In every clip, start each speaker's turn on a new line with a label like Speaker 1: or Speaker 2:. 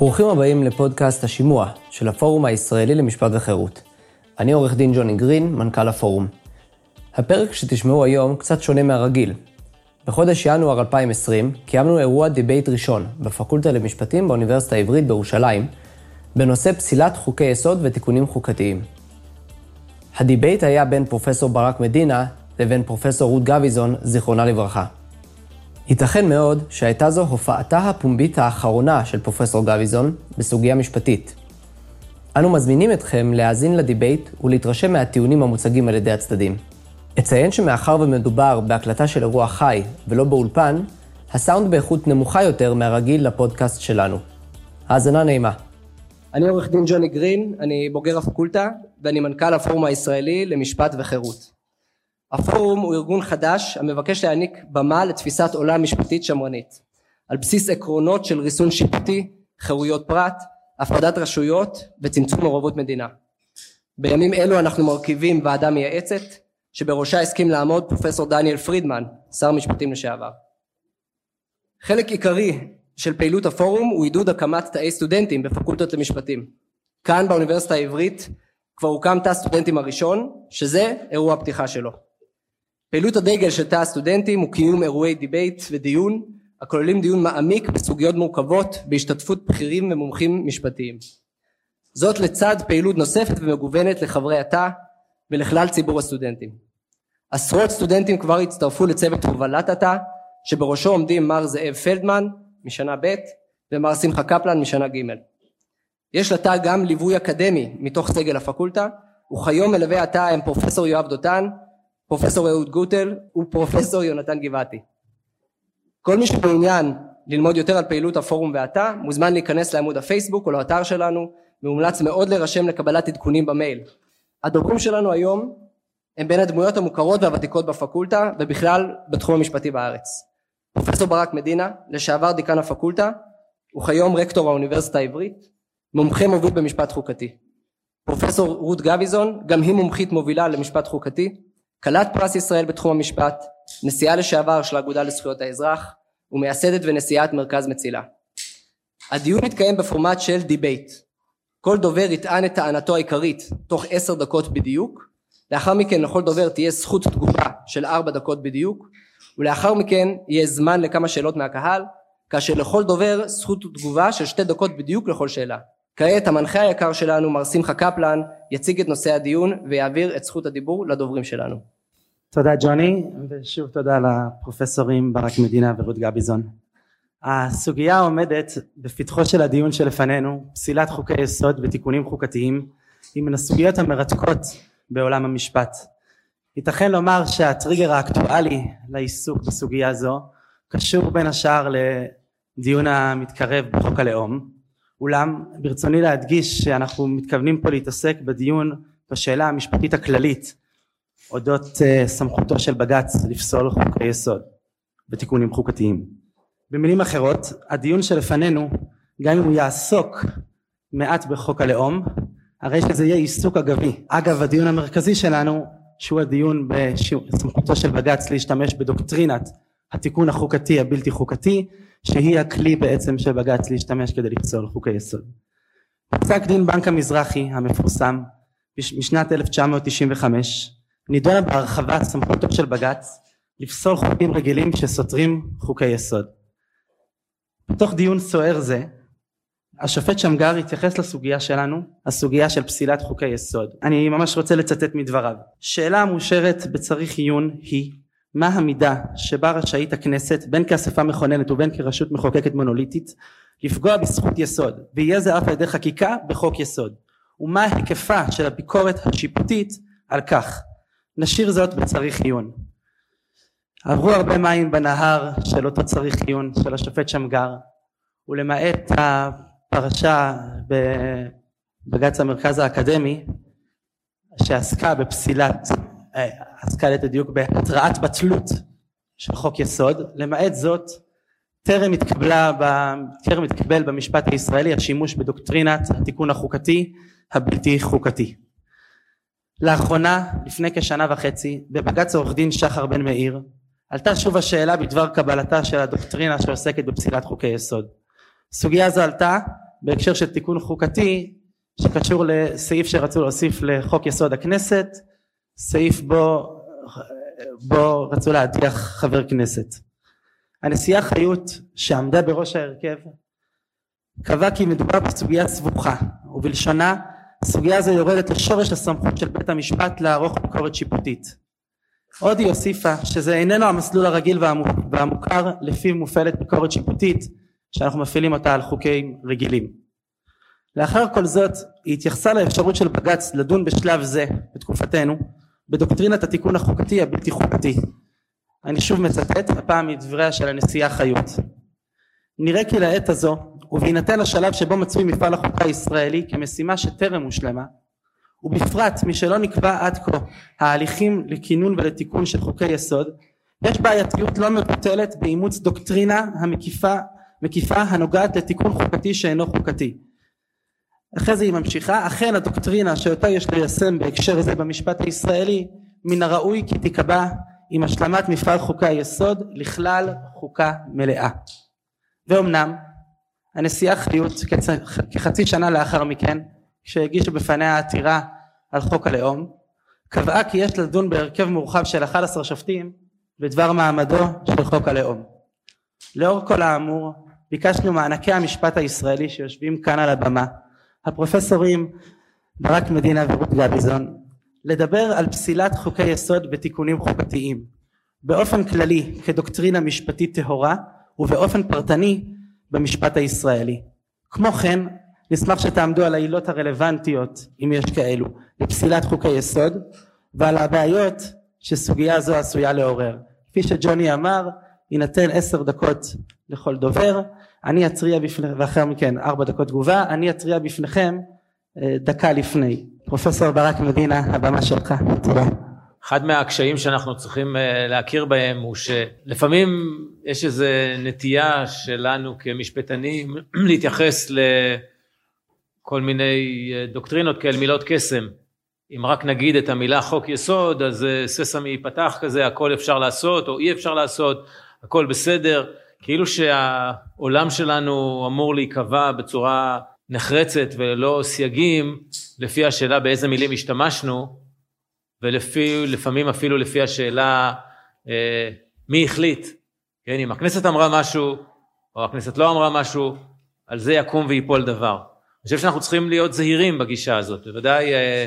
Speaker 1: ברוכים הבאים לפודקאסט השימוע של הפורום הישראלי למשפט וחירות. אני עורך דין ג'וני גרין, מנכ"ל הפורום. הפרק שתשמעו היום קצת שונה מהרגיל. בחודש ינואר 2020 קיימנו אירוע דיבייט ראשון בפקולטה למשפטים באוניברסיטה העברית בירושלים, בנושא פסילת חוקי יסוד ותיקונים חוקתיים. הדיבייט היה בין פרופסור ברק מדינה לבין פרופסור רות גביזון, זיכרונה לברכה. ייתכן מאוד שהייתה זו הופעתה הפומבית האחרונה של פרופסור גביזון בסוגיה משפטית. אנו מזמינים אתכם להאזין לדיבייט ולהתרשם מהטיעונים המוצגים על ידי הצדדים. אציין שמאחר ומדובר בהקלטה של אירוע חי ולא באולפן, הסאונד באיכות נמוכה יותר מהרגיל לפודקאסט שלנו. האזנה נעימה. אני עורך דין ג'וני גרין, אני בוגר הפקולטה ואני מנכ"ל הפורום הישראלי למשפט וחירות. הפורום הוא ארגון חדש המבקש להעניק במה לתפיסת עולם משפטית שמרנית על בסיס עקרונות של ריסון שיפוטי, חירויות פרט, הפרדת רשויות וצמצום מעורבות מדינה. בימים אלו אנחנו מרכיבים ועדה מייעצת שבראשה הסכים לעמוד פרופסור דניאל פרידמן, שר משפטים לשעבר. חלק עיקרי של פעילות הפורום הוא עידוד הקמת תאי סטודנטים בפקולטות למשפטים. כאן באוניברסיטה העברית כבר הוקם תא הסטודנטים הראשון, שזה אירוע הפתיחה שלו. פעילות הדגל של תא הסטודנטים הוא קיום אירועי דיבייט ודיון הכוללים דיון מעמיק בסוגיות מורכבות בהשתתפות בכירים ומומחים משפטיים. זאת לצד פעילות נוספת ומגוונת לחברי התא ולכלל ציבור הסטודנטים. עשרות סטודנטים כבר הצטרפו לצוות הובלת התא שבראשו עומדים מר זאב פלדמן משנה ב' ומר שמחה קפלן משנה ג'. יש לתא גם ליווי אקדמי מתוך סגל הפקולטה וכיום מלווה התא הם פרופסור יואב דותן פרופסור אהוד גוטל ופרופסור יונתן גבעתי. כל מי שמעוניין ללמוד יותר על פעילות הפורום והתא מוזמן להיכנס לעמוד הפייסבוק או לאתר שלנו ומומלץ מאוד להירשם לקבלת עדכונים במייל. הדוברים שלנו היום הם בין הדמויות המוכרות והוותיקות בפקולטה ובכלל בתחום המשפטי בארץ. פרופסור ברק מדינה לשעבר דיקן הפקולטה וכיום רקטור האוניברסיטה העברית מומחה מוביל במשפט חוקתי. פרופסור רות גביזון גם היא מומחית מובילה למשפט חוקתי כלת פרס ישראל בתחום המשפט, נשיאה לשעבר של האגודה לזכויות האזרח ומייסדת ונשיאת מרכז מצילה. הדיון מתקיים בפורמט של דיבייט. כל דובר יטען את טענתו העיקרית תוך עשר דקות בדיוק, לאחר מכן לכל דובר תהיה זכות תגובה של ארבע דקות בדיוק, ולאחר מכן יהיה זמן לכמה שאלות מהקהל, כאשר לכל דובר זכות תגובה של שתי דקות בדיוק לכל שאלה. כעת המנחה היקר שלנו מר שמחה קפלן יציג את נושא הדיון ויעביר את זכות הדיבור לדוברים שלנו.
Speaker 2: תודה ג'וני ושוב תודה לפרופסורים ברק מדינה ורות גביזון. הסוגיה העומדת בפתחו של הדיון שלפנינו פסילת חוקי יסוד ותיקונים חוקתיים היא מן הסוגיות המרתקות בעולם המשפט. ייתכן לומר שהטריגר האקטואלי לעיסוק בסוגיה זו קשור בין השאר לדיון המתקרב בחוק הלאום אולם ברצוני להדגיש שאנחנו מתכוונים פה להתעסק בדיון בשאלה המשפטית הכללית אודות uh, סמכותו של בג"ץ לפסול חוקי יסוד ותיקונים חוקתיים. במילים אחרות הדיון שלפנינו גם אם הוא יעסוק מעט בחוק הלאום הרי שזה יהיה עיסוק אגבי. אגב הדיון המרכזי שלנו שהוא הדיון בסמכותו של בג"ץ להשתמש בדוקטרינת התיקון החוקתי הבלתי חוקתי שהיא הכלי בעצם של בג"ץ להשתמש כדי לפסול חוקי יסוד. פסק דין בנק המזרחי המפורסם משנת 1995 נידונה בהרחבת סמכותו של בג"ץ לפסול חוקים רגילים שסותרים חוקי יסוד. בתוך דיון סוער זה השופט שמגר התייחס לסוגיה שלנו, הסוגיה של פסילת חוקי יסוד. אני ממש רוצה לצטט מדבריו. שאלה המאושרת בצריך עיון היא מה המידה שבה רשאית הכנסת בין כאספה מכוננת ובין כרשות מחוקקת מונוליטית לפגוע בזכות יסוד ויהיה זה אף על ידי חקיקה בחוק יסוד? ומה היקפה של הביקורת השיפוטית על כך? נשאיר זאת בצריך עיון. עברו הרבה מים בנהר של אותו צריך עיון של השופט שמגר ולמעט הפרשה בבג"ץ המרכז האקדמי שעסקה בפסילת עסקה ליתר דיוק בהתראת בטלות של חוק יסוד. למעט זאת טרם התקבלה טרם התקבל במשפט הישראלי השימוש בדוקטרינת התיקון החוקתי הבלתי חוקתי. לאחרונה לפני כשנה וחצי בבג"ץ עורך דין שחר בן מאיר עלתה שוב השאלה בדבר קבלתה של הדוקטרינה שעוסקת בפסילת חוקי יסוד. סוגיה זו עלתה בהקשר של תיקון חוקתי שקשור לסעיף שרצו להוסיף לחוק יסוד הכנסת, סעיף בו, בו רצו להדיח חבר כנסת. הנשיאה חיות שעמדה בראש ההרכב קבע כי מדובר בסוגיה סבוכה ובלשונה סוגיה זו יורדת לשורש הסמכות של בית המשפט לערוך ביקורת שיפוטית. עוד היא הוסיפה שזה איננו המסלול הרגיל והמוכר לפיו מופעלת ביקורת שיפוטית שאנחנו מפעילים אותה על חוקים רגילים. לאחר כל זאת היא התייחסה לאפשרות של בג"ץ לדון בשלב זה בתקופתנו בדוקטרינת התיקון החוקתי הבלתי חוקתי. אני שוב מצטט הפעם מדבריה של הנשיאה חיות. נראה כי לעת הזו ובהינתן השלב שבו מצוי מפעל החוקה הישראלי כמשימה שטרם הושלמה ובפרט משלא נקבע עד כה ההליכים לכינון ולתיקון של חוקי יסוד יש בעייתיות לא מבוטלת באימוץ דוקטרינה המקיפה מקיפה הנוגעת לתיקון חוקתי שאינו חוקתי. אחרי זה היא ממשיכה אכן הדוקטרינה שאותה יש ליישם בהקשר זה במשפט הישראלי מן הראוי כי תיקבע עם השלמת מפעל חוקי היסוד לכלל חוקה מלאה. ואומנם הנשיאה חיות כחצי שנה לאחר מכן כשהגישו בפניה עתירה על חוק הלאום קבעה כי יש לדון בהרכב מורחב של 11 שופטים בדבר מעמדו של חוק הלאום. לאור כל האמור ביקשנו מענקי המשפט הישראלי שיושבים כאן על הבמה הפרופסורים ברק מדינה ורות גביזון לדבר על פסילת חוקי יסוד ותיקונים חוקתיים באופן כללי כדוקטרינה משפטית טהורה ובאופן פרטני במשפט הישראלי. כמו כן נשמח שתעמדו על העילות הרלוונטיות אם יש כאלו לפסילת חוקי יסוד ועל הבעיות שסוגיה זו עשויה לעורר. כפי שג'וני אמר יינתן עשר דקות לכל דובר אני אתריע בפניכם ואחר מכן ארבע דקות תגובה אני אתריע בפניכם אה, דקה לפני. פרופסור ברק מדינה הבמה שלך. תודה.
Speaker 3: אחד מהקשיים שאנחנו צריכים אה, להכיר בהם הוא שלפעמים יש איזו נטייה שלנו כמשפטנים להתייחס לכל מיני אה, דוקטרינות כאל מילות קסם. אם רק נגיד את המילה חוק יסוד אז ססמי ייפתח כזה הכל אפשר לעשות או אי אפשר לעשות הכל בסדר כאילו שהעולם שלנו אמור להיקבע בצורה נחרצת וללא סייגים לפי השאלה באיזה מילים השתמשנו ולפי לפעמים אפילו לפי השאלה אה, מי החליט כן אם הכנסת אמרה משהו או הכנסת לא אמרה משהו על זה יקום ויפול דבר. אני חושב שאנחנו צריכים להיות זהירים בגישה הזאת בוודאי אה,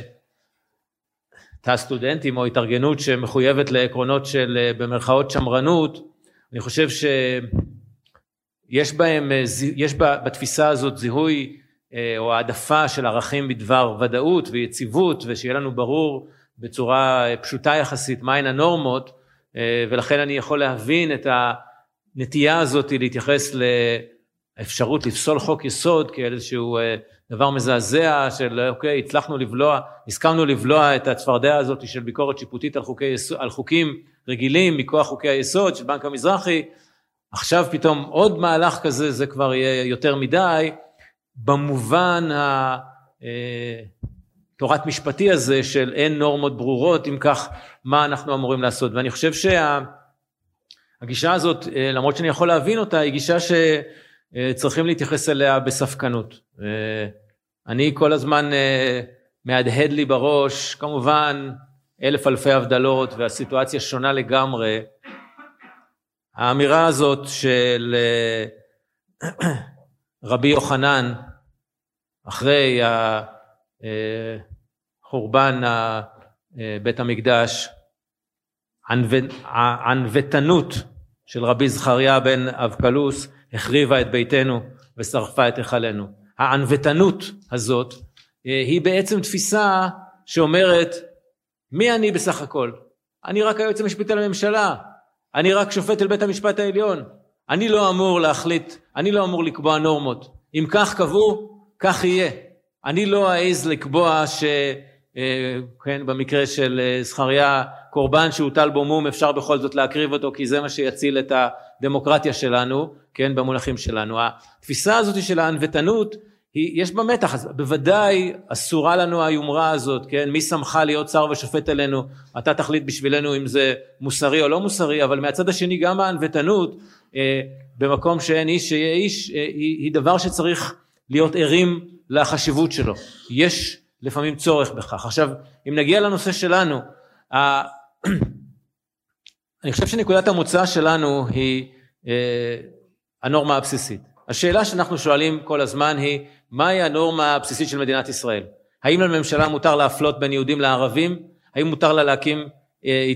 Speaker 3: תא סטודנטים או התארגנות שמחויבת לעקרונות של אה, במרכאות שמרנות אני חושב שיש בהם, יש בתפיסה הזאת זיהוי אה, או העדפה של ערכים בדבר ודאות ויציבות ושיהיה לנו ברור בצורה פשוטה יחסית מהן הנורמות אה, ולכן אני יכול להבין את הנטייה הזאת להתייחס לאפשרות לפסול חוק יסוד כאיזשהו אה, דבר מזעזע של אוקיי הצלחנו לבלוע, הסכמנו לבלוע את הצפרדע הזאת של ביקורת שיפוטית על, חוקי, על חוקים רגילים מכוח חוקי היסוד של בנק המזרחי, עכשיו פתאום עוד מהלך כזה זה כבר יהיה יותר מדי, במובן התורת אה, משפטי הזה של אין נורמות ברורות אם כך מה אנחנו אמורים לעשות ואני חושב שהגישה הזאת אה, למרות שאני יכול להבין אותה היא גישה שצריכים להתייחס אליה בספקנות. אה, אני כל הזמן מהדהד לי בראש כמובן אלף אלפי הבדלות והסיטואציה שונה לגמרי. האמירה הזאת של רבי יוחנן אחרי חורבן בית המקדש, הענוותנות של רבי זכריה בן אבקלוס החריבה את ביתנו ושרפה את היכלנו. הענוותנות הזאת היא בעצם תפיסה שאומרת מי אני בסך הכל? אני רק היועץ המשפטי לממשלה, אני רק שופט אל בית המשפט העליון, אני לא אמור להחליט, אני לא אמור לקבוע נורמות. אם כך קבעו, כך יהיה. אני לא אעז לקבוע ש... אה, כן, במקרה של אה, זכריה, קורבן שהוטל בו מום אפשר בכל זאת להקריב אותו כי זה מה שיציל את הדמוקרטיה שלנו, כן, במונחים שלנו. התפיסה הזאת של הענוותנות היא, יש בה מתח, אז בוודאי אסורה לנו היומרה הזאת, כן, מי שמך להיות שר ושופט עלינו, אתה תחליט בשבילנו אם זה מוסרי או לא מוסרי, אבל מהצד השני גם הענוותנות, אה, במקום שאין איש שיהיה איש, אה, היא, היא דבר שצריך להיות ערים לחשיבות שלו. יש לפעמים צורך בכך. עכשיו, אם נגיע לנושא שלנו, אני חושב שנקודת המוצא שלנו היא אה, הנורמה הבסיסית. השאלה שאנחנו שואלים כל הזמן היא, מהי הנורמה הבסיסית של מדינת ישראל? האם לממשלה מותר להפלות בין יהודים לערבים? האם מותר לה להקים, אה,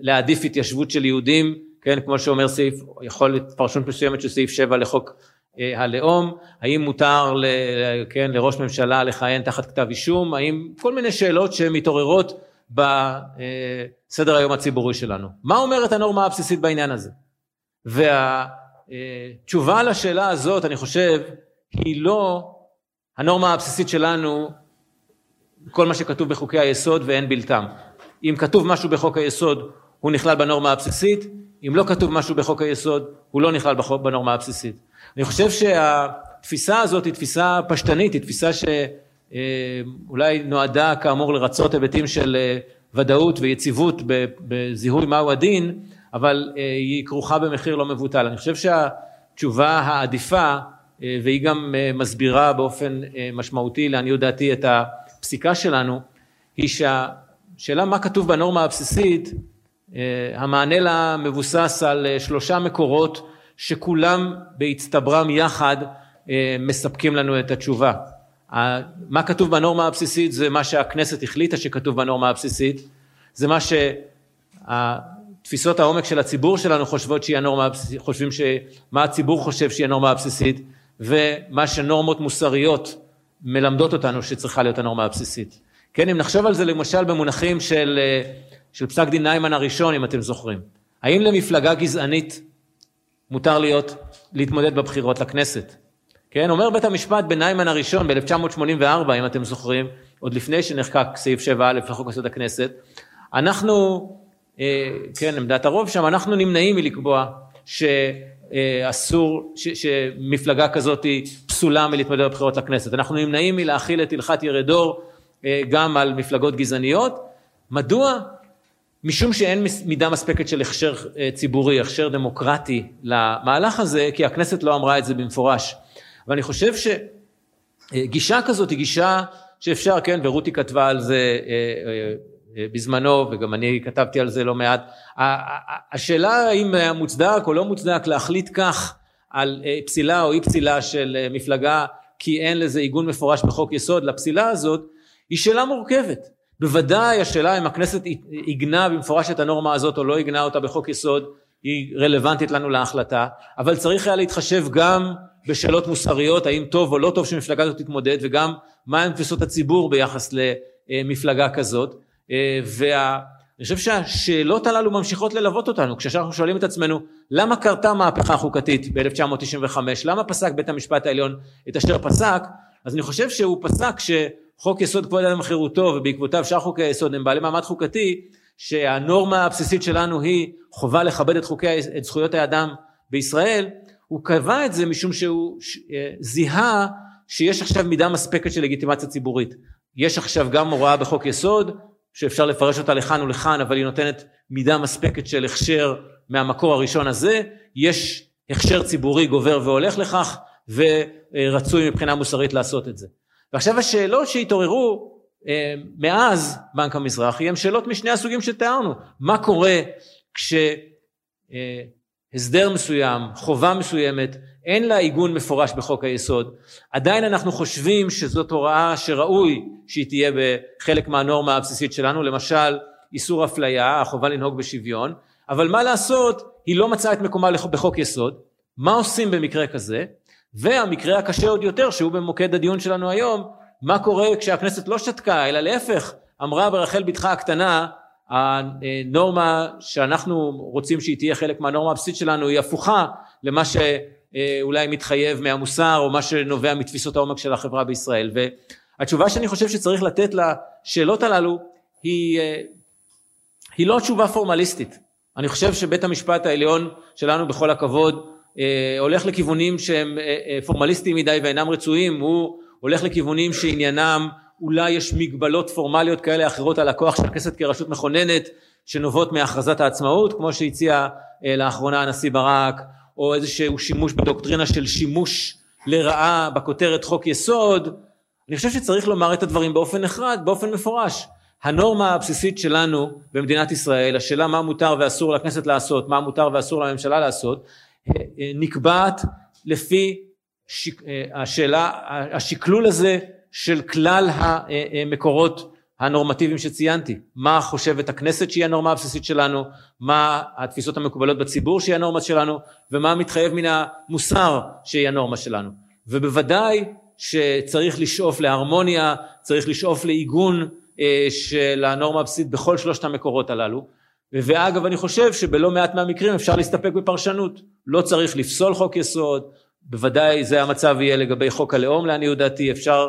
Speaker 3: להעדיף התיישבות של יהודים, כן, כמו שאומר סעיף, יכול להיות פרשנות מסוימת של סעיף 7 לחוק אה, הלאום, האם מותר ל, כן, לראש ממשלה לכהן תחת כתב אישום, האם כל מיני שאלות שמתעוררות בסדר היום הציבורי שלנו. מה אומרת הנורמה הבסיסית בעניין הזה? והתשובה לשאלה הזאת, אני חושב, היא לא הנורמה הבסיסית שלנו, כל מה שכתוב בחוקי היסוד ואין בלתם. אם כתוב משהו בחוק היסוד, הוא נכלל בנורמה הבסיסית, אם לא כתוב משהו בחוק היסוד, הוא לא נכלל בנורמה הבסיסית. אני חושב שהתפיסה הזאת היא תפיסה פשטנית, היא תפיסה שאולי נועדה כאמור לרצות היבטים של אה, ודאות ויציבות בזיהוי מהו הדין, אבל אה, היא כרוכה במחיר לא מבוטל. אני חושב שהתשובה העדיפה, אה, והיא גם מסבירה באופן משמעותי לעניות דעתי את הפסיקה שלנו, היא שהשאלה מה כתוב בנורמה הבסיסית, המענה לה מבוסס על שלושה מקורות שכולם בהצטברם יחד אה, מספקים לנו את התשובה. מה כתוב בנורמה הבסיסית זה מה שהכנסת החליטה שכתוב בנורמה הבסיסית, זה מה שתפיסות העומק של הציבור שלנו חושבות שהיא הנורמה חושבים שמה הציבור חושב שהיא הנורמה הבסיסית ומה שנורמות מוסריות מלמדות אותנו שצריכה להיות הנורמה הבסיסית. כן, אם נחשוב על זה למשל במונחים של, אה, של פסק דין ניימן הראשון, אם אתם זוכרים. האם למפלגה גזענית מותר להיות, להתמודד בבחירות לכנסת. כן, אומר בית המשפט בניימן הראשון ב-1984, אם אתם זוכרים, עוד לפני שנחקק סעיף 7א לחוק יסוד הכנסת, אנחנו, אה, כן, עמדת הרוב שם, אנחנו נמנעים מלקבוע שאסור, ש, שמפלגה כזאת היא פסולה מלהתמודד בבחירות לכנסת. אנחנו נמנעים מלהכיל את הלכת ירדור אה, גם על מפלגות גזעניות. מדוע? משום שאין מידה מספקת של הכשר אה, ציבורי, הכשר דמוקרטי למהלך הזה, כי הכנסת לא אמרה את זה במפורש. ואני חושב שגישה כזאת היא גישה שאפשר, כן, ורותי כתבה על זה אה, אה, בזמנו, וגם אני כתבתי על זה לא מעט. השאלה האם מוצדק או לא מוצדק להחליט כך על פסילה או אי פסילה של מפלגה, כי אין לזה עיגון מפורש בחוק יסוד לפסילה הזאת, היא שאלה מורכבת. בוודאי השאלה אם הכנסת עיגנה במפורש את הנורמה הזאת או לא עיגנה אותה בחוק יסוד היא רלוונטית לנו להחלטה, אבל צריך היה להתחשב גם בשאלות מוסריות, האם טוב או לא טוב שמפלגה זאת תתמודד, וגם מהם תפיסות הציבור ביחס למפלגה כזאת. ואני חושב שהשאלות הללו ממשיכות ללוות אותנו, כשאנחנו שואלים את עצמנו למה קרתה מהפכה חוקתית ב-1995, למה פסק בית המשפט העליון את אשר פסק, אז אני חושב שהוא פסק ש... חוק יסוד כבוד האדם וחירותו ובעקבותיו שאר חוקי היסוד הם בעלי מעמד חוקתי שהנורמה הבסיסית שלנו היא חובה לכבד את חוקי את זכויות האדם בישראל. הוא קבע את זה משום שהוא אה, זיהה שיש עכשיו מידה מספקת של לגיטימציה ציבורית. יש עכשיו גם הוראה בחוק יסוד שאפשר לפרש אותה לכאן ולכאן אבל היא נותנת מידה מספקת של הכשר מהמקור הראשון הזה יש הכשר ציבורי גובר והולך לכך ורצוי מבחינה מוסרית לעשות את זה ועכשיו השאלות שהתעוררו אה, מאז בנק המזרחי הן שאלות משני הסוגים שתיארנו. מה קורה כשהסדר אה, מסוים, חובה מסוימת, אין לה עיגון מפורש בחוק היסוד, עדיין אנחנו חושבים שזאת הוראה שראוי שהיא תהיה בחלק מהנורמה הבסיסית שלנו, למשל איסור אפליה, החובה לנהוג בשוויון, אבל מה לעשות, היא לא מצאה את מקומה בחוק יסוד, מה עושים במקרה כזה? והמקרה הקשה עוד יותר שהוא במוקד הדיון שלנו היום מה קורה כשהכנסת לא שתקה אלא להפך אמרה ברחל בתך הקטנה הנורמה שאנחנו רוצים שהיא תהיה חלק מהנורמה הבסיסית שלנו היא הפוכה למה שאולי מתחייב מהמוסר או מה שנובע מתפיסות העומק של החברה בישראל. והתשובה שאני חושב שצריך לתת לשאלות הללו היא, היא לא תשובה פורמליסטית. אני חושב שבית המשפט העליון שלנו בכל הכבוד אה, הולך לכיוונים שהם אה, אה, פורמליסטיים מדי ואינם רצויים, הוא הולך לכיוונים שעניינם אולי יש מגבלות פורמליות כאלה אחרות על הכוח של הכנסת כרשות מכוננת שנובעות מהכרזת העצמאות כמו שהציע לאחרונה הנשיא ברק או איזשהו שימוש בדוקטרינה של שימוש לרעה בכותרת חוק יסוד, אני חושב שצריך לומר את הדברים באופן נחרד, באופן מפורש. הנורמה הבסיסית שלנו במדינת ישראל, השאלה מה מותר ואסור לכנסת לעשות, מה מותר ואסור לממשלה לעשות, נקבעת לפי השאלה, השקלול הזה של כלל המקורות הנורמטיביים שציינתי, מה חושבת הכנסת שהיא הנורמה הבסיסית שלנו, מה התפיסות המקובלות בציבור שהיא הנורמה שלנו? ומה מתחייב מן המוסר שהיא הנורמה שלנו? ובוודאי שצריך לשאוף להרמוניה, צריך לשאוף לעיגון אה, של הנורמה הבסיסית בכל שלושת המקורות הללו. ואגב אני חושב שבלא מעט מהמקרים אפשר להסתפק בפרשנות, לא צריך לפסול חוק יסוד, בוודאי זה המצב יהיה לגבי חוק הלאום לעניות דעתי, אפשר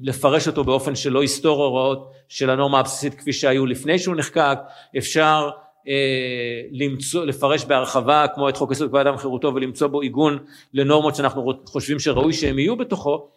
Speaker 3: לפרש אותו באופן שלא יסתור הוראות של הנורמה הבסיסית כפי שהיו לפני שהוא נחקק, אפשר אה, למצוא, לפרש בהרחבה כמו את חוק יסוד כבוד אדם וחירותו ולמצוא בו עיגון לנורמות שאנחנו חושבים שראוי שהם יהיו בתוכו,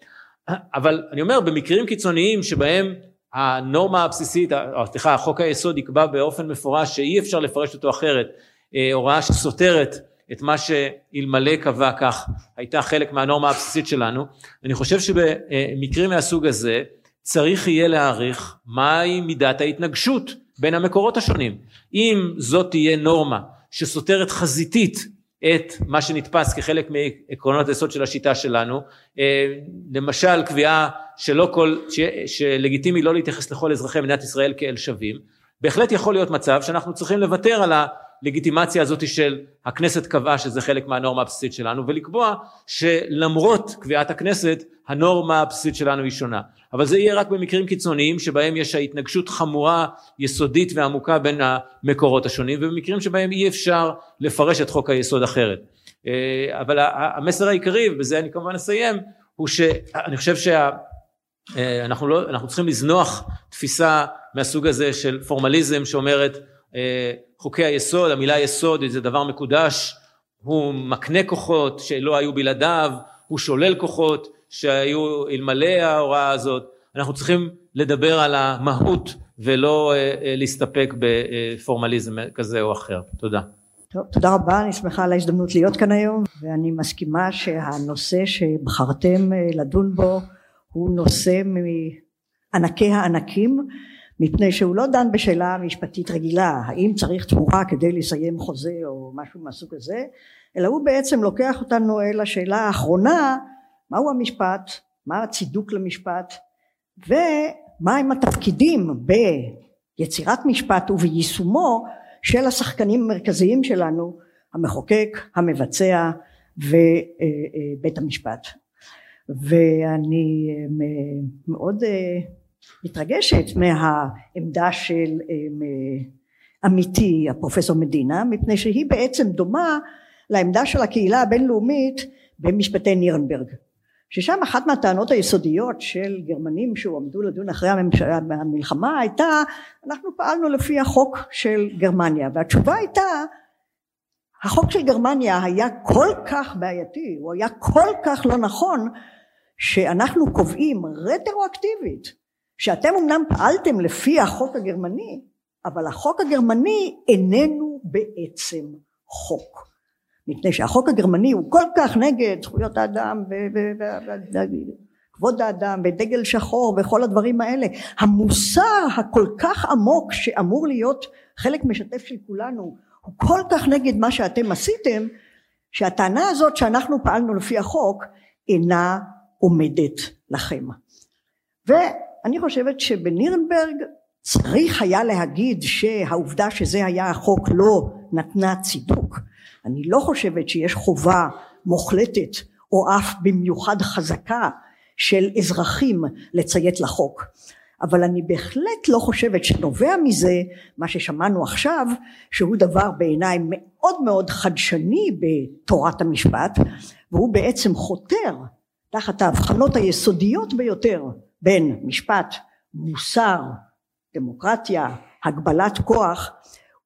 Speaker 3: אבל אני אומר במקרים קיצוניים שבהם הנורמה הבסיסית, סליחה החוק היסוד יקבע באופן מפורש שאי אפשר לפרש אותו אחרת, אה, הוראה שסותרת את מה שאלמלא קבע כך הייתה חלק מהנורמה הבסיסית שלנו. אני חושב שבמקרים מהסוג הזה צריך יהיה להעריך מהי מידת ההתנגשות בין המקורות השונים. אם זאת תהיה נורמה שסותרת חזיתית את מה שנתפס כחלק מעקרונות היסוד של השיטה שלנו, אה, למשל קביעה שלא כל, ש, שלגיטימי לא להתייחס לכל אזרחי מדינת ישראל כאל שווים, בהחלט יכול להיות מצב שאנחנו צריכים לוותר על הלגיטימציה הזאת של הכנסת קבעה שזה חלק מהנורמה הבסיסית שלנו ולקבוע שלמרות קביעת הכנסת הנורמה הבסיסית שלנו היא שונה. אבל זה יהיה רק במקרים קיצוניים שבהם יש ההתנגשות חמורה יסודית ועמוקה בין המקורות השונים ובמקרים שבהם אי אפשר לפרש את חוק היסוד אחרת. אה, אבל המסר העיקרי ובזה אני כמובן אסיים הוא שאני חושב שאנחנו אה, לא, צריכים לזנוח תפיסה מהסוג הזה של פורמליזם שאומרת חוקי היסוד, המילה יסוד זה דבר מקודש, הוא מקנה כוחות שלא היו בלעדיו, הוא שולל כוחות שהיו אלמלא ההוראה הזאת, אנחנו צריכים לדבר על המהות ולא אה, אה, להסתפק בפורמליזם כזה או אחר. תודה.
Speaker 4: טוב, תודה רבה, אני שמחה על ההזדמנות להיות כאן היום ואני מסכימה שהנושא שבחרתם לדון בו הוא נושא מענקי הענקים מפני שהוא לא דן בשאלה משפטית רגילה האם צריך תמורה כדי לסיים חוזה או משהו מהסוג הזה אלא הוא בעצם לוקח אותנו אל השאלה האחרונה מהו המשפט מה הצידוק למשפט ומהם התפקידים ביצירת משפט וביישומו של השחקנים המרכזיים שלנו המחוקק המבצע ובית המשפט. ואני מאוד מתרגשת מהעמדה של עמיתי הפרופסור מדינה מפני שהיא בעצם דומה לעמדה של הקהילה הבינלאומית במשפטי נירנברג ששם אחת מהטענות היסודיות של גרמנים שהועמדו לדון אחרי המלחמה הייתה אנחנו פעלנו לפי החוק של גרמניה והתשובה הייתה החוק של גרמניה היה כל כך בעייתי הוא היה כל כך לא נכון שאנחנו קובעים רטרואקטיבית שאתם אמנם פעלתם לפי החוק הגרמני אבל החוק הגרמני איננו בעצם חוק. מפני שהחוק הגרמני הוא כל כך נגד זכויות האדם וכבוד האדם ודגל שחור וכל הדברים האלה. המוסר הכל כך עמוק שאמור להיות חלק משתף של כולנו הוא כל כך נגד מה שאתם עשיתם שהטענה הזאת שאנחנו פעלנו לפי החוק אינה עומדת לכם. ו אני חושבת שבנירנברג צריך היה להגיד שהעובדה שזה היה החוק לא נתנה צידוק. אני לא חושבת שיש חובה מוחלטת או אף במיוחד חזקה של אזרחים לציית לחוק. אבל אני בהחלט לא חושבת שנובע מזה מה ששמענו עכשיו שהוא דבר בעיניי מאוד מאוד חדשני בתורת המשפט והוא בעצם חותר תחת ההבחנות היסודיות ביותר בין משפט, מוסר, דמוקרטיה, הגבלת כוח,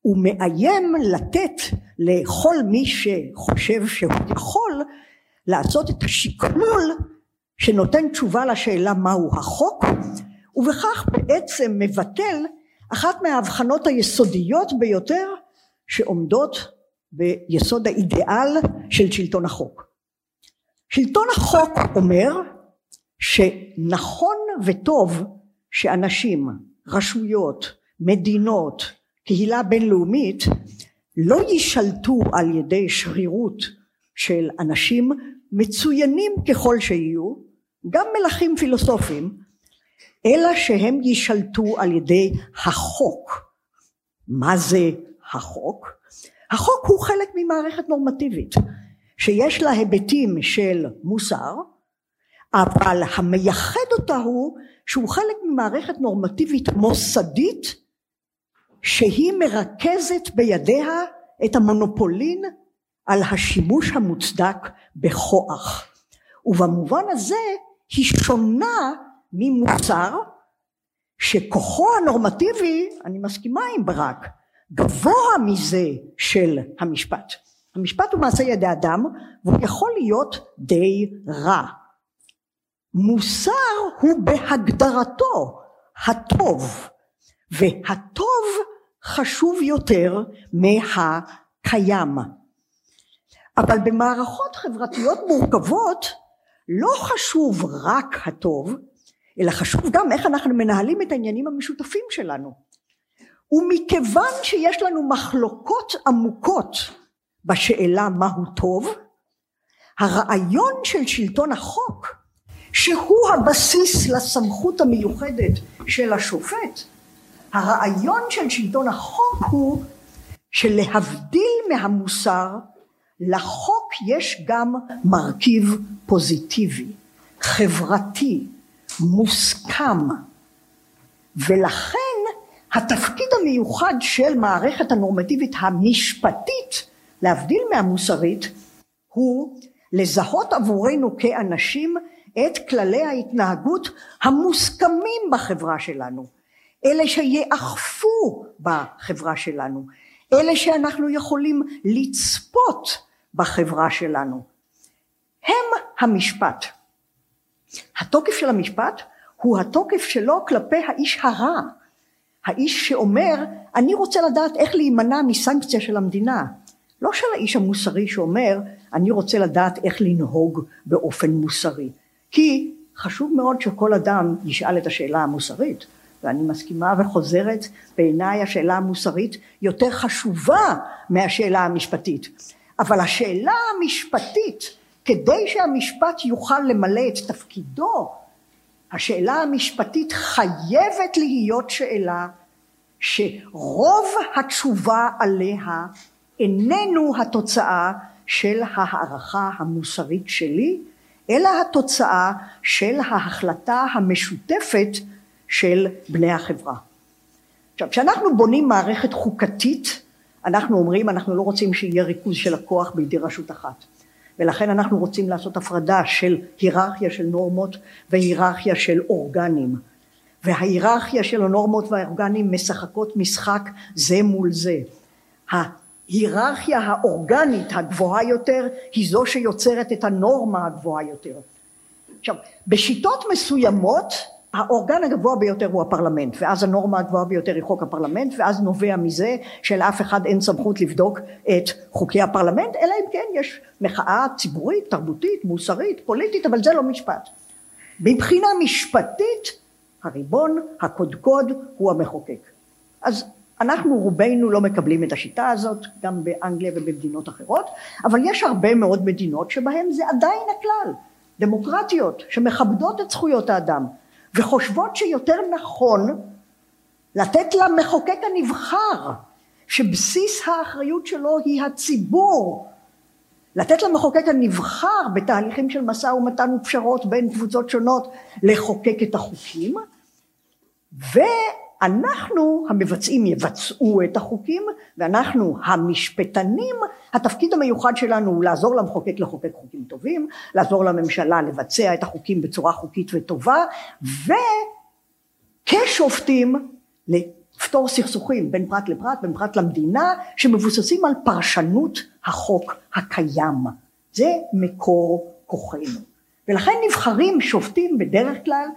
Speaker 4: הוא מאיים לתת לכל מי שחושב שהוא יכול לעשות את השקלול שנותן תשובה לשאלה מהו החוק ובכך בעצם מבטל אחת מההבחנות היסודיות ביותר שעומדות ביסוד האידיאל של שלטון החוק. שלטון החוק אומר שנכון וטוב שאנשים, רשויות, מדינות, קהילה בינלאומית לא יישלטו על ידי שרירות של אנשים מצוינים ככל שיהיו, גם מלכים פילוסופיים, אלא שהם יישלטו על ידי החוק. מה זה החוק? החוק הוא חלק ממערכת נורמטיבית שיש לה היבטים של מוסר, אבל המייחד אותה הוא שהוא חלק ממערכת נורמטיבית מוסדית שהיא מרכזת בידיה את המונופולין על השימוש המוצדק בכוח. ובמובן הזה היא שונה ממוצר שכוחו הנורמטיבי אני מסכימה עם ברק גבוה מזה של המשפט. המשפט הוא מעשה ידי אדם והוא יכול להיות די רע מוסר הוא בהגדרתו הטוב והטוב חשוב יותר מהקיים. אבל במערכות חברתיות מורכבות לא חשוב רק הטוב אלא חשוב גם איך אנחנו מנהלים את העניינים המשותפים שלנו. ומכיוון שיש לנו מחלוקות עמוקות בשאלה מהו טוב הרעיון של שלטון החוק שהוא הבסיס לסמכות המיוחדת של השופט. הרעיון של שלטון החוק הוא שלהבדיל מהמוסר לחוק יש גם מרכיב פוזיטיבי חברתי מוסכם. ולכן התפקיד המיוחד של מערכת הנורמטיבית המשפטית להבדיל מהמוסרית הוא לזהות עבורנו כאנשים את כללי ההתנהגות המוסכמים בחברה שלנו. אלה שיאכפו בחברה שלנו. אלה שאנחנו יכולים לצפות בחברה שלנו. הם המשפט. התוקף של המשפט הוא התוקף שלו כלפי האיש הרע. האיש שאומר אני רוצה לדעת איך להימנע מסנקציה של המדינה. לא של האיש המוסרי שאומר אני רוצה לדעת איך לנהוג באופן מוסרי כי חשוב מאוד שכל אדם ישאל את השאלה המוסרית ואני מסכימה וחוזרת בעיניי השאלה המוסרית יותר חשובה מהשאלה המשפטית. אבל השאלה המשפטית כדי שהמשפט יוכל למלא את תפקידו השאלה המשפטית חייבת להיות שאלה שרוב התשובה עליה איננו התוצאה של הערכה המוסרית שלי אלא התוצאה של ההחלטה המשותפת של בני החברה. עכשיו כשאנחנו בונים מערכת חוקתית אנחנו אומרים אנחנו לא רוצים שיהיה ריכוז של הכוח בידי רשות אחת. ולכן אנחנו רוצים לעשות הפרדה של היררכיה של נורמות והיררכיה של אורגנים. וההיררכיה של הנורמות והאורגנים משחקות משחק זה מול זה ההיררכיה האורגנית הגבוהה יותר היא זו שיוצרת את הנורמה הגבוהה יותר. עכשיו בשיטות מסוימות האורגן הגבוה ביותר הוא הפרלמנט ואז הנורמה הגבוהה ביותר היא חוק הפרלמנט ואז נובע מזה שלאף אחד אין סמכות לבדוק את חוקי הפרלמנט אלא אם כן יש מחאה ציבורית תרבותית מוסרית פוליטית אבל זה לא משפט. מבחינה משפטית הריבון הקודקוד הוא המחוקק. אז אנחנו רובנו לא מקבלים את השיטה הזאת גם באנגליה ובמדינות אחרות אבל יש הרבה מאוד מדינות שבהן זה עדיין הכלל. דמוקרטיות שמכבדות את זכויות האדם וחושבות שיותר נכון לתת למחוקק הנבחר שבסיס האחריות שלו היא הציבור לתת למחוקק הנבחר בתהליכים של משא ומתן ופשרות בין קבוצות שונות לחוקק את החוקים ואנחנו המבצעים יבצעו את החוקים ואנחנו המשפטנים התפקיד המיוחד שלנו הוא לעזור למחוקק לחוקק חוקים טובים לעזור לממשלה לבצע את החוקים בצורה חוקית וטובה וכשופטים לפתור סכסוכים בין פרט לפרט בין פרט למדינה שמבוססים על פרשנות החוק הקיים. זה מקור כוחנו. ולכן נבחרים שופטים בדרך כלל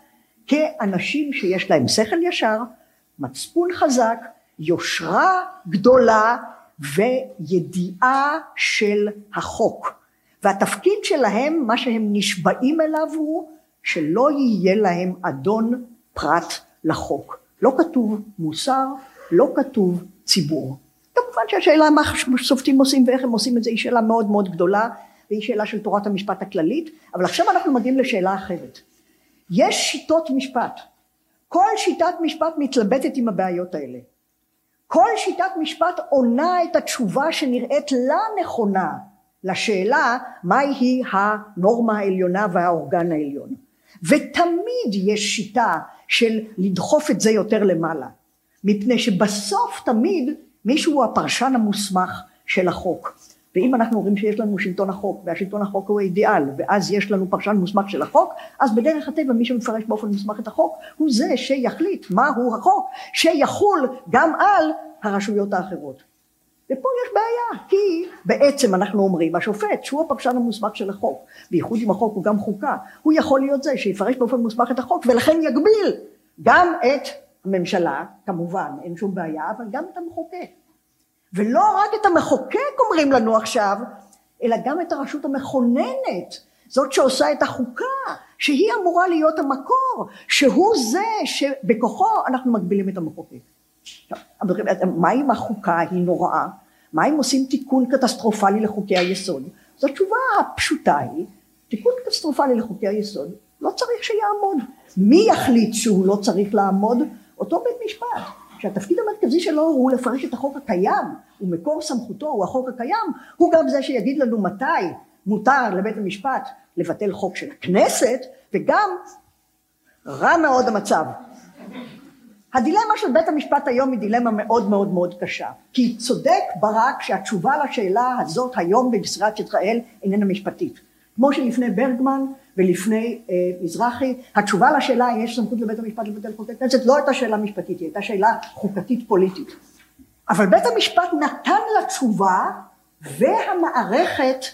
Speaker 4: כאנשים שיש להם שכל ישר מצפון חזק יושרה גדולה וידיעה של החוק והתפקיד שלהם, מה שהם נשבעים אליו הוא שלא יהיה להם אדון פרט לחוק. לא כתוב מוסר, לא כתוב ציבור. כמובן שהשאלה מה שופטים עושים ואיך הם עושים את זה היא שאלה מאוד מאוד גדולה והיא שאלה של תורת המשפט הכללית, אבל עכשיו אנחנו מגיעים לשאלה אחרת. יש שיטות משפט. כל שיטת משפט מתלבטת עם הבעיות האלה. כל שיטת משפט עונה את התשובה שנראית לה נכונה לשאלה מהי הנורמה העליונה והאורגן העליון. ותמיד יש שיטה של לדחוף את זה יותר למעלה, מפני שבסוף תמיד מישהו הוא הפרשן המוסמך של החוק. ואם אנחנו אומרים שיש לנו שלטון החוק והשלטון החוק הוא אידיאל ואז יש לנו פרשן מוסמך של החוק אז בדרך הטבע מי שמפרש באופן מוסמך את החוק הוא זה שיחליט מהו החוק שיחול גם על הרשויות האחרות. ופה יש בעיה כי בעצם אנחנו אומרים השופט שהוא הפרשן המוסמך של החוק בייחוד אם החוק הוא גם חוקה הוא יכול להיות זה שיפרש באופן מוסמך את החוק ולכן יגביל גם את הממשלה כמובן אין שום בעיה אבל גם את המחוקק ולא רק את המחוקק אומרים לנו עכשיו, אלא גם את הרשות המכוננת, זאת שעושה את החוקה, שהיא אמורה להיות המקור, שהוא זה שבכוחו אנחנו מגבילים את המחוקק. מה אם החוקה היא נוראה? מה אם עושים תיקון קטסטרופלי לחוקי היסוד? אז התשובה הפשוטה היא, תיקון קטסטרופלי לחוקי היסוד לא צריך שיעמוד. מי יחליט שהוא לא צריך לעמוד? אותו בית משפט. שהתפקיד המרכזי שלו הוא לפרש את החוק הקיים, ומקור סמכותו הוא החוק הקיים, הוא גם זה שיגיד לנו מתי מותר לבית המשפט לבטל חוק של הכנסת, וגם רע מאוד המצב. הדילמה של בית המשפט היום היא דילמה מאוד מאוד מאוד קשה, כי צודק ברק שהתשובה לשאלה הזאת היום במסירת ישראל איננה משפטית. כמו שלפני ברגמן ולפני אה, מזרחי, התשובה לשאלה אם יש סמכות לבית המשפט לבטל חוקי כנסת לא הייתה שאלה משפטית, היא הייתה שאלה חוקתית פוליטית. אבל בית המשפט נתן לה תשובה והמערכת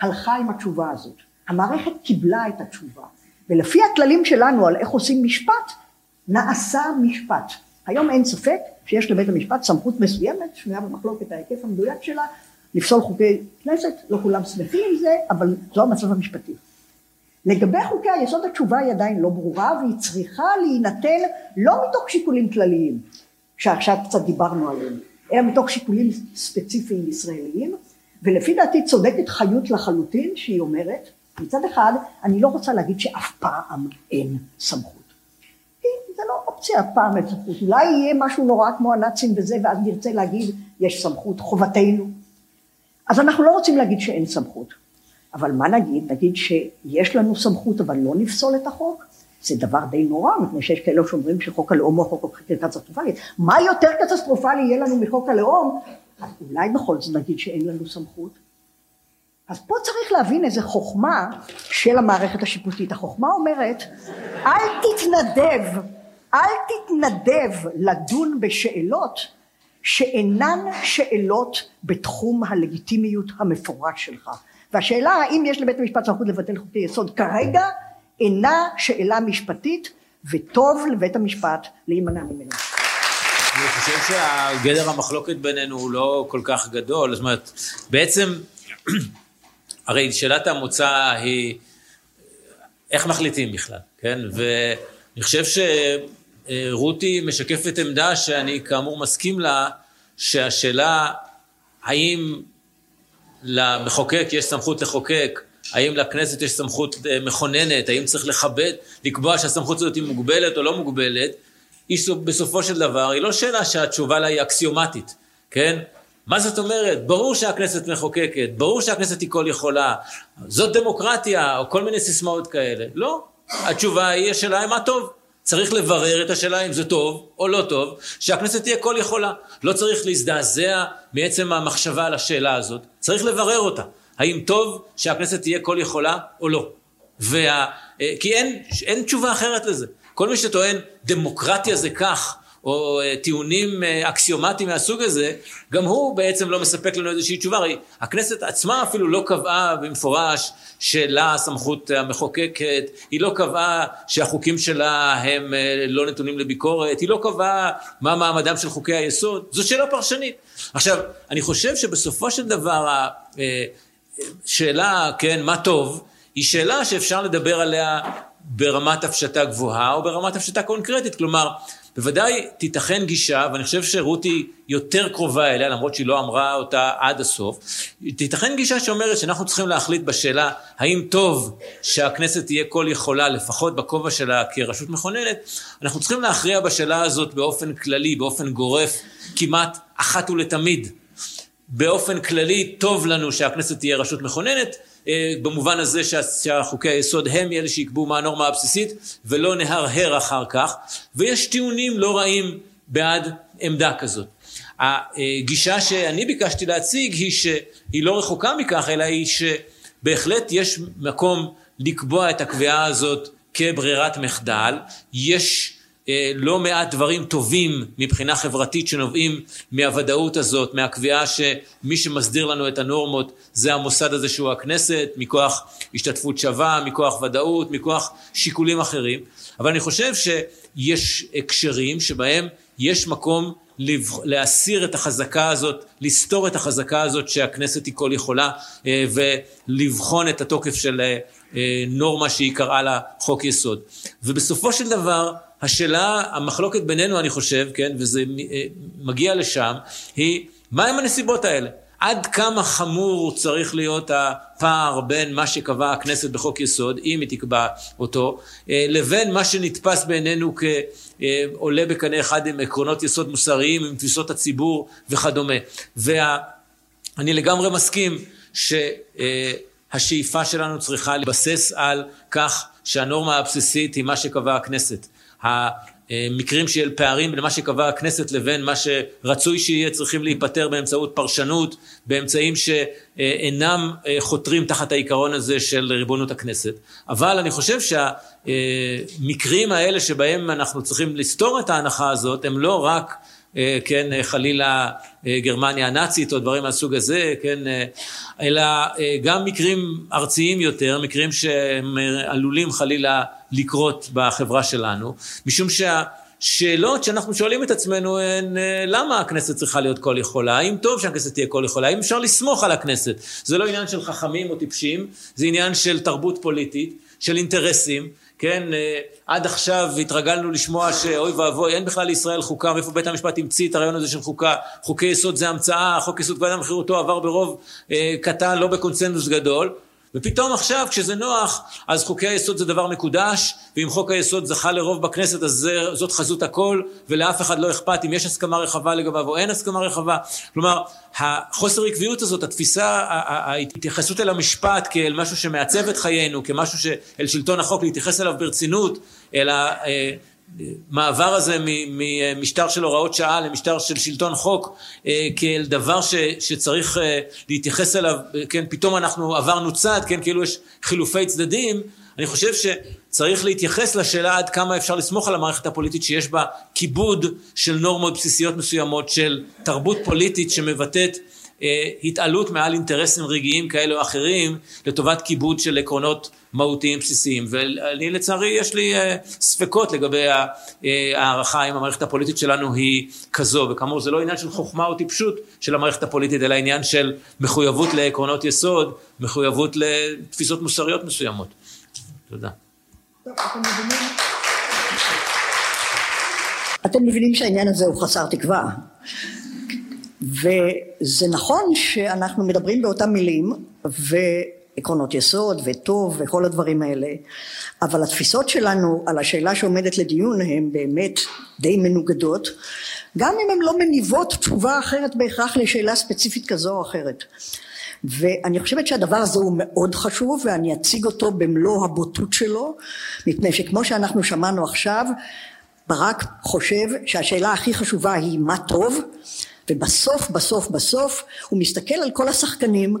Speaker 4: הלכה עם התשובה הזאת. המערכת קיבלה את התשובה. ולפי הכללים שלנו על איך עושים משפט, נעשה משפט. היום אין ספק שיש לבית המשפט סמכות מסוימת, שנויה במחלוקת ההיקף המדויק שלה, לפסול חוקי כנסת, לא כולם שמחים עם זה, אבל זו המצב המשפטי. לגבי חוקי היסוד התשובה היא עדיין לא ברורה והיא צריכה להינתן לא מתוך שיקולים כלליים שעכשיו קצת דיברנו עליהם אלא מתוך שיקולים ספציפיים ישראליים ולפי דעתי צודקת חיות לחלוטין שהיא אומרת מצד אחד אני לא רוצה להגיד שאף פעם אין סמכות. זה לא אופציה אף פעם אין סמכות. אולי יהיה משהו נורא כמו הנאצים וזה ואז נרצה להגיד יש סמכות חובתנו. אז אנחנו לא רוצים להגיד שאין סמכות אבל מה נגיד? נגיד שיש לנו סמכות אבל לא נפסול את החוק? זה דבר די נורא, מפני שיש כאלה שאומרים שחוק הלאום הוא הכי קטסטרופלי. מה יותר קטסטרופלי יהיה לנו מחוק הלאום? אולי בכל זאת נגיד שאין לנו סמכות. אז פה צריך להבין איזה חוכמה של המערכת השיפוטית. החוכמה אומרת, אל תתנדב, אל תתנדב לדון בשאלות שאינן שאלות בתחום הלגיטימיות המפורש שלך. והשאלה האם יש לבית המשפט סמכות לבטל חוקי יסוד כרגע אינה שאלה משפטית וטוב לבית המשפט להימנע ממנה.
Speaker 3: אני חושב שגדר המחלוקת בינינו הוא לא כל כך גדול, זאת אומרת, בעצם, הרי שאלת המוצא היא איך מחליטים בכלל, כן? ואני חושב שרותי משקפת עמדה שאני כאמור מסכים לה, שהשאלה האם למחוקק יש סמכות לחוקק, האם לכנסת יש סמכות אה, מכוננת, האם צריך לכבד, לקבוע שהסמכות הזאת היא מוגבלת או לא מוגבלת, היא בסופו של דבר, היא לא שאלה שהתשובה לה היא אקסיומטית, כן? מה זאת אומרת? ברור שהכנסת מחוקקת, ברור שהכנסת היא כל יכולה, זאת דמוקרטיה, או כל מיני סיסמאות כאלה. לא, התשובה היא השאלה היא מה טוב. צריך לברר את השאלה אם זה טוב או לא טוב, שהכנסת תהיה כל יכולה. לא צריך להזדעזע מעצם המחשבה על השאלה הזאת, צריך לברר אותה. האם טוב שהכנסת תהיה כל יכולה או לא. וה... אה, כי אין, אין תשובה אחרת לזה. כל מי שטוען דמוקרטיה זה כך, או אה, טיעונים אה, אקסיומטיים מהסוג הזה, גם הוא בעצם לא מספק לנו איזושהי תשובה. הרי הכנסת עצמה אפילו לא קבעה במפורש שלה הסמכות המחוקקת, היא לא קבעה שהחוקים שלה הם אה, לא נתונים לביקורת, היא לא קבעה מה מעמדם של חוקי היסוד, זו שאלה פרשנית. עכשיו, אני חושב שבסופו של דבר שאלה, כן, מה טוב, היא שאלה שאפשר לדבר עליה ברמת הפשטה גבוהה או ברמת הפשטה קונקרטית, כלומר, בוודאי תיתכן גישה, ואני חושב שרותי יותר קרובה אליה, למרות שהיא לא אמרה אותה עד הסוף, תיתכן גישה שאומרת שאנחנו צריכים להחליט בשאלה האם טוב שהכנסת תהיה כל יכולה, לפחות בכובע שלה כרשות מכוננת, אנחנו צריכים להכריע בשאלה הזאת באופן כללי, באופן גורף, כמעט אחת ולתמיד. באופן כללי טוב לנו שהכנסת תהיה רשות מכוננת, במובן הזה שהחוקי היסוד הם אלה שיקבעו מה הנורמה הבסיסית ולא נהרהר אחר כך ויש טיעונים לא רעים בעד עמדה כזאת. הגישה שאני ביקשתי להציג היא שהיא לא רחוקה מכך אלא היא שבהחלט יש מקום לקבוע את הקביעה הזאת כברירת מחדל, יש אה, לא מעט דברים טובים מבחינה חברתית שנובעים מהוודאות הזאת, מהקביעה שמי שמסדיר לנו את הנורמות זה המוסד הזה שהוא הכנסת, מכוח השתתפות שווה, מכוח ודאות, מכוח שיקולים אחרים, אבל אני חושב שיש הקשרים שבהם יש מקום להסיר את החזקה הזאת, לסתור את החזקה הזאת שהכנסת היא כל יכולה אה, ולבחון את התוקף של אה, נורמה שהיא קראה לה חוק יסוד. ובסופו של דבר השאלה, המחלוקת בינינו אני חושב, כן, וזה אה, מגיע לשם, היא מהם הנסיבות האלה? עד כמה חמור צריך להיות הפער בין מה שקבעה הכנסת בחוק יסוד, אם היא תקבע אותו, אה, לבין מה שנתפס בעינינו כעולה בקנה אחד עם עקרונות יסוד מוסריים, עם תפיסות הציבור וכדומה. ואני לגמרי מסכים שהשאיפה שלנו צריכה להתבסס על כך שהנורמה הבסיסית היא מה שקבעה הכנסת. המקרים של פערים בין מה שקבעה הכנסת לבין מה שרצוי שיהיה צריכים להיפתר באמצעות פרשנות, באמצעים שאינם חותרים תחת העיקרון הזה של ריבונות הכנסת. אבל אני חושב שהמקרים האלה שבהם אנחנו צריכים לסתור את ההנחה הזאת הם לא רק אה, כן, אה, חלילה אה, גרמניה הנאצית או דברים מהסוג הזה, כן, אלא גם מקרים ארציים יותר, מקרים שהם עלולים חלילה לקרות בחברה שלנו, משום שהשאלות שאנחנו שואלים את עצמנו הן למה הכנסת צריכה להיות כל יכולה, האם טוב שהכנסת תהיה כל יכולה, האם אפשר לסמוך על הכנסת, זה לא עניין של חכמים או טיפשים, זה עניין של תרבות פוליטית, של אינטרסים, כן, אה, עד עכשיו התרגלנו לשמוע שאוי ואבוי, אין בכלל לישראל חוקה, מאיפה בית המשפט המציא את הרעיון הזה של חוקה, חוקי יסוד זה המצאה, חוק יסוד כבוד האדם וחירותו עבר ברוב אה, קטן, לא בקונצנזוס גדול, ופתאום עכשיו כשזה נוח אז חוקי היסוד זה דבר מקודש ואם חוק היסוד זכה לרוב בכנסת אז זה, זאת חזות הכל ולאף אחד לא אכפת אם יש הסכמה רחבה לגביו או אין הסכמה רחבה. כלומר החוסר עקביות הזאת התפיסה ההתייחסות אל המשפט כאל משהו שמעצב את חיינו כמשהו שאל שלטון החוק להתייחס אליו ברצינות אלא אה, המעבר הזה ממשטר של הוראות שעה למשטר של שלטון חוק אה, כאל דבר ש, שצריך אה, להתייחס אליו, כן, פתאום אנחנו עברנו צד, כן, כאילו יש חילופי צדדים, אני חושב שצריך להתייחס לשאלה עד כמה אפשר לסמוך על המערכת הפוליטית שיש בה כיבוד של נורמות בסיסיות מסוימות, של תרבות פוליטית שמבטאת אה, התעלות מעל אינטרסים רגעיים כאלה או אחרים לטובת כיבוד של עקרונות מהותיים בסיסיים ואני לצערי יש לי אה, ספקות לגבי אה, הערכה אם המערכת הפוליטית שלנו היא כזו וכאמור זה לא עניין של חוכמה או טיפשות של המערכת הפוליטית אלא עניין של מחויבות לעקרונות יסוד, מחויבות לתפיסות מוסריות מסוימות. תודה.
Speaker 4: אתם מבינים שהעניין הזה הוא חסר תקווה וזה נכון שאנחנו מדברים באותם מילים ועקרונות יסוד וטוב וכל הדברים האלה אבל התפיסות שלנו על השאלה שעומדת לדיון הן באמת די מנוגדות גם אם הן לא מניבות תשובה אחרת בהכרח לשאלה ספציפית כזו או אחרת. ואני חושבת שהדבר הזה הוא מאוד חשוב ואני אציג אותו במלוא הבוטות שלו מפני שכמו שאנחנו שמענו עכשיו ברק חושב שהשאלה הכי חשובה היא מה טוב ובסוף בסוף בסוף הוא מסתכל על כל השחקנים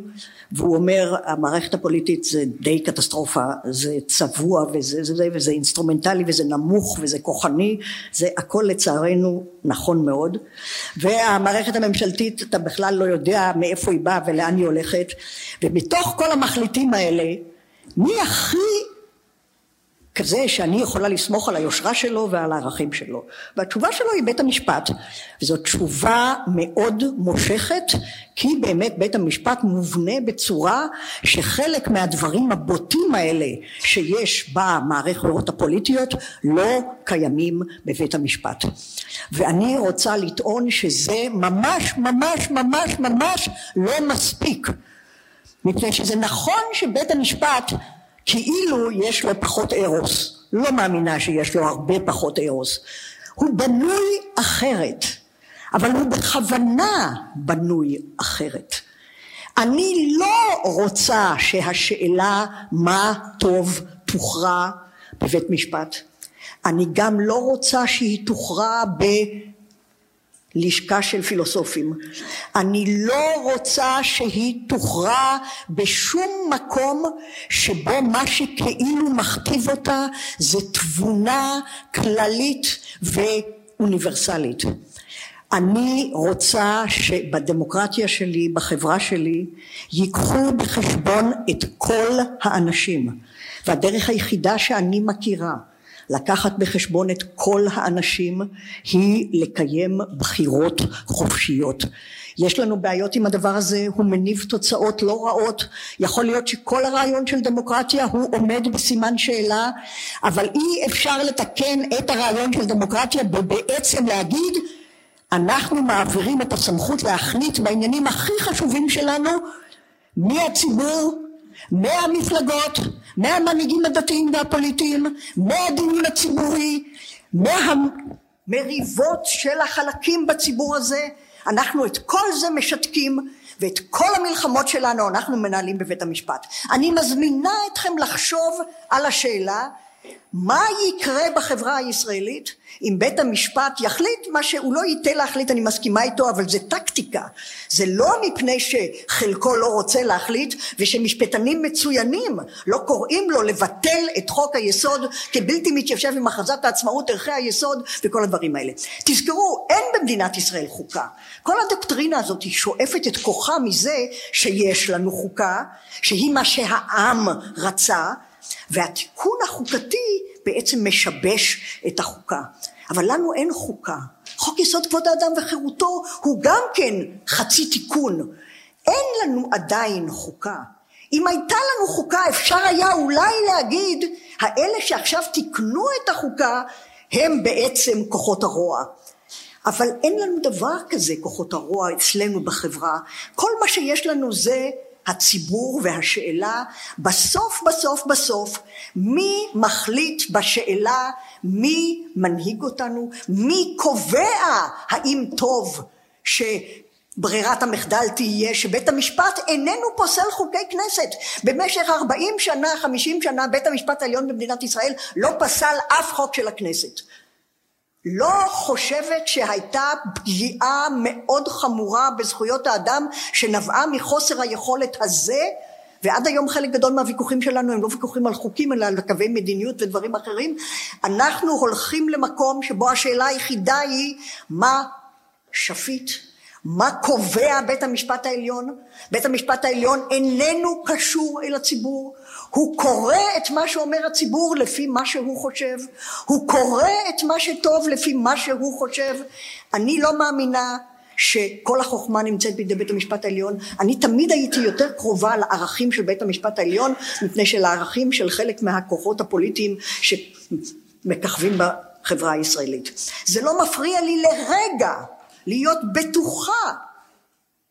Speaker 4: והוא אומר המערכת הפוליטית זה די קטסטרופה זה צבוע וזה זה, זה, וזה אינסטרומנטלי וזה נמוך וזה כוחני זה הכל לצערנו נכון מאוד. והמערכת הממשלתית אתה בכלל לא יודע מאיפה היא באה ולאן היא הולכת ומתוך כל המחליטים האלה מי הכי כזה שאני יכולה לסמוך על היושרה שלו ועל הערכים שלו. והתשובה שלו היא בית המשפט. וזאת תשובה מאוד מושכת, כי באמת בית המשפט מובנה בצורה שחלק מהדברים הבוטים האלה שיש במערכות הפוליטיות לא קיימים בבית המשפט. ואני רוצה לטעון שזה ממש ממש ממש ממש לא מספיק. מפני שזה נכון שבית המשפט כאילו יש לו פחות ארוס, לא מאמינה שיש לו הרבה פחות ארוס, הוא בנוי אחרת, אבל הוא בכוונה בנוי אחרת. אני לא רוצה שהשאלה מה טוב תוכרע בבית משפט, אני גם לא רוצה שהיא תוכרע ב... לשכה של פילוסופים. אני לא רוצה שהיא תוכרע בשום מקום שבו מה שכאילו מכתיב אותה זה תבונה כללית ואוניברסלית. אני רוצה שבדמוקרטיה שלי, בחברה שלי, ייקחו בחשבון את כל האנשים. והדרך היחידה שאני מכירה לקחת בחשבון את כל האנשים היא לקיים בחירות חופשיות. יש לנו בעיות עם הדבר הזה, הוא מניב תוצאות לא רעות, יכול להיות שכל הרעיון של דמוקרטיה הוא עומד בסימן שאלה, אבל אי אפשר לתקן את הרעיון של דמוקרטיה ובעצם להגיד אנחנו מעבירים את הסמכות להחליט בעניינים הכי חשובים שלנו מהציבור מהמפלגות, מהמנהיגים הדתיים והפוליטיים, מהדיון הציבורי, מהמריבות של החלקים בציבור הזה, אנחנו את כל זה משתקים ואת כל המלחמות שלנו אנחנו מנהלים בבית המשפט. אני מזמינה אתכם לחשוב על השאלה מה יקרה בחברה הישראלית אם בית המשפט יחליט מה שהוא לא ייתן להחליט? אני מסכימה איתו אבל זה טקטיקה. זה לא מפני שחלקו לא רוצה להחליט ושמשפטנים מצוינים לא קוראים לו לבטל את חוק היסוד כבלתי מתיישב עם הכרזת העצמאות ערכי היסוד וכל הדברים האלה. תזכרו אין במדינת ישראל חוקה. כל הדוקטרינה הזאת היא שואפת את כוחה מזה שיש לנו חוקה שהיא מה שהעם רצה והתיקון החוקתי בעצם משבש את החוקה. אבל לנו אין חוקה. חוק יסוד כבוד האדם וחירותו הוא גם כן חצי תיקון. אין לנו עדיין חוקה. אם הייתה לנו חוקה אפשר היה אולי להגיד האלה שעכשיו תיקנו את החוקה הם בעצם כוחות הרוע. אבל אין לנו דבר כזה כוחות הרוע אצלנו בחברה. כל מה שיש לנו זה הציבור והשאלה בסוף בסוף בסוף מי מחליט בשאלה מי מנהיג אותנו מי קובע האם טוב שברירת המחדל תהיה שבית המשפט איננו פוסל חוקי כנסת. במשך ארבעים שנה חמישים שנה בית המשפט העליון במדינת ישראל לא פסל אף חוק של הכנסת לא חושבת שהייתה פגיעה מאוד חמורה בזכויות האדם שנבעה מחוסר היכולת הזה? ועד היום חלק גדול מהוויכוחים שלנו הם לא ויכוחים על חוקים אלא על קווי מדיניות ודברים אחרים. אנחנו הולכים למקום שבו השאלה היחידה היא מה שפיט? מה קובע בית המשפט העליון? בית המשפט העליון איננו קשור אל הציבור הוא קורא את מה שאומר הציבור לפי מה שהוא חושב, הוא קורא את מה שטוב לפי מה שהוא חושב. אני לא מאמינה שכל החוכמה נמצאת בידי בית המשפט העליון. אני תמיד הייתי יותר קרובה לערכים של בית המשפט העליון מפני שלערכים של חלק מהכוחות הפוליטיים שמככבים בחברה הישראלית. זה לא מפריע לי לרגע להיות בטוחה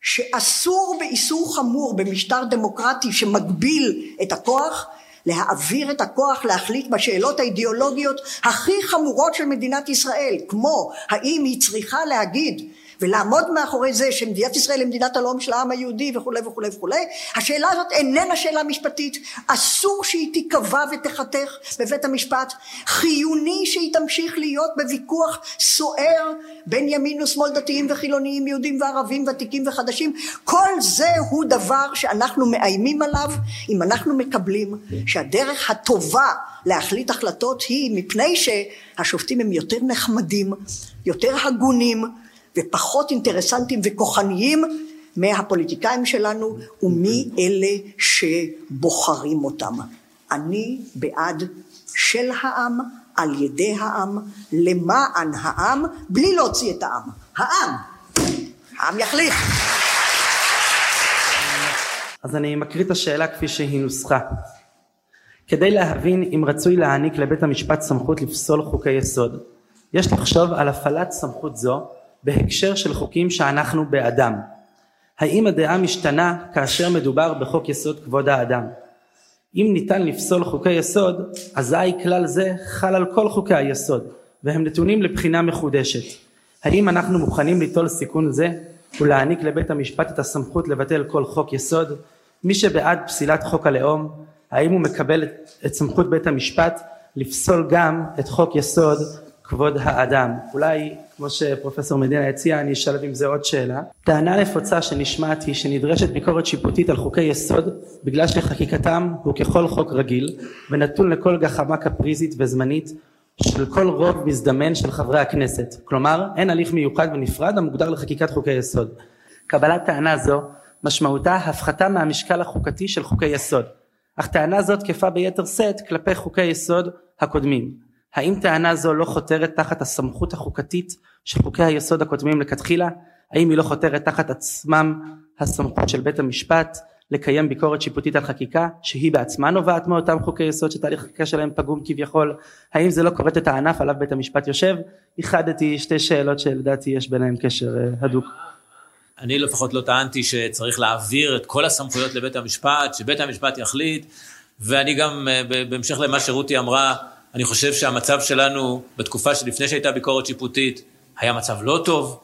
Speaker 4: שאסור באיסור חמור במשטר דמוקרטי שמגביל את הכוח להעביר את הכוח להחליט בשאלות האידיאולוגיות הכי חמורות של מדינת ישראל כמו האם היא צריכה להגיד ולעמוד מאחורי זה שמדינת ישראל היא מדינת הלאום של העם היהודי וכולי וכולי וכולי. השאלה הזאת איננה שאלה משפטית. אסור שהיא תיקבע ותחתך בבית המשפט. חיוני שהיא תמשיך להיות בוויכוח סוער בין ימין ושמאל דתיים וחילוניים יהודים וערבים ותיקים וחדשים. כל זה הוא דבר שאנחנו מאיימים עליו אם אנחנו מקבלים שהדרך הטובה להחליט החלטות היא מפני שהשופטים הם יותר נחמדים יותר הגונים ופחות אינטרסנטים וכוחניים מהפוליטיקאים שלנו ומי אלה שבוחרים אותם. אני בעד של העם, על ידי העם, למען העם, בלי להוציא את העם. העם. העם יחליט.
Speaker 2: אז אני מקריא את השאלה כפי שהיא נוסחה. כדי להבין אם רצוי להעניק לבית המשפט סמכות לפסול חוקי יסוד, יש לחשוב על הפעלת סמכות זו בהקשר של חוקים שאנחנו בעדם. האם הדעה משתנה כאשר מדובר בחוק יסוד כבוד האדם? אם ניתן לפסול חוקי יסוד, אזי כלל זה חל על כל חוקי היסוד, והם נתונים לבחינה מחודשת. האם אנחנו מוכנים ליטול סיכון זה ולהעניק לבית המשפט את הסמכות לבטל כל חוק יסוד? מי שבעד פסילת חוק הלאום, האם הוא מקבל את סמכות בית המשפט לפסול גם את חוק יסוד כבוד האדם? אולי כמו שפרופסור מדינה הציע אני אשלב עם זה עוד שאלה. טענה נפוצה שנשמעת היא שנדרשת ביקורת שיפוטית על חוקי יסוד בגלל שחקיקתם הוא ככל חוק רגיל ונתון לכל גחמה קפריזית וזמנית של כל רוב מזדמן של חברי הכנסת. כלומר אין הליך מיוחד ונפרד המוגדר לחקיקת חוקי יסוד. קבלת טענה זו משמעותה הפחתה מהמשקל החוקתי של חוקי יסוד. אך טענה זו תקפה ביתר שאת כלפי חוקי יסוד הקודמים. האם טענה זו לא חותרת תחת הסמכות החוקתית של חוקי היסוד הקודמים לכתחילה? האם היא לא חותרת תחת עצמם הסמכות של בית המשפט לקיים ביקורת שיפוטית על חקיקה שהיא בעצמה נובעת מאותם חוקי יסוד שתהליך חקיקה שלהם פגום כביכול? האם זה לא כורת את הענף עליו בית המשפט יושב? איחדתי שתי שאלות שלדעתי יש ביניהם קשר אה, הדוק.
Speaker 3: אני לפחות לא טענתי שצריך להעביר את כל הסמכויות לבית המשפט, שבית המשפט יחליט, ואני גם, אה, בהמשך למה שרותי אמרה, אני חושב שהמצב שלנו בתקופה שלפני שהייתה ביקורת שיפוטית היה מצב לא טוב.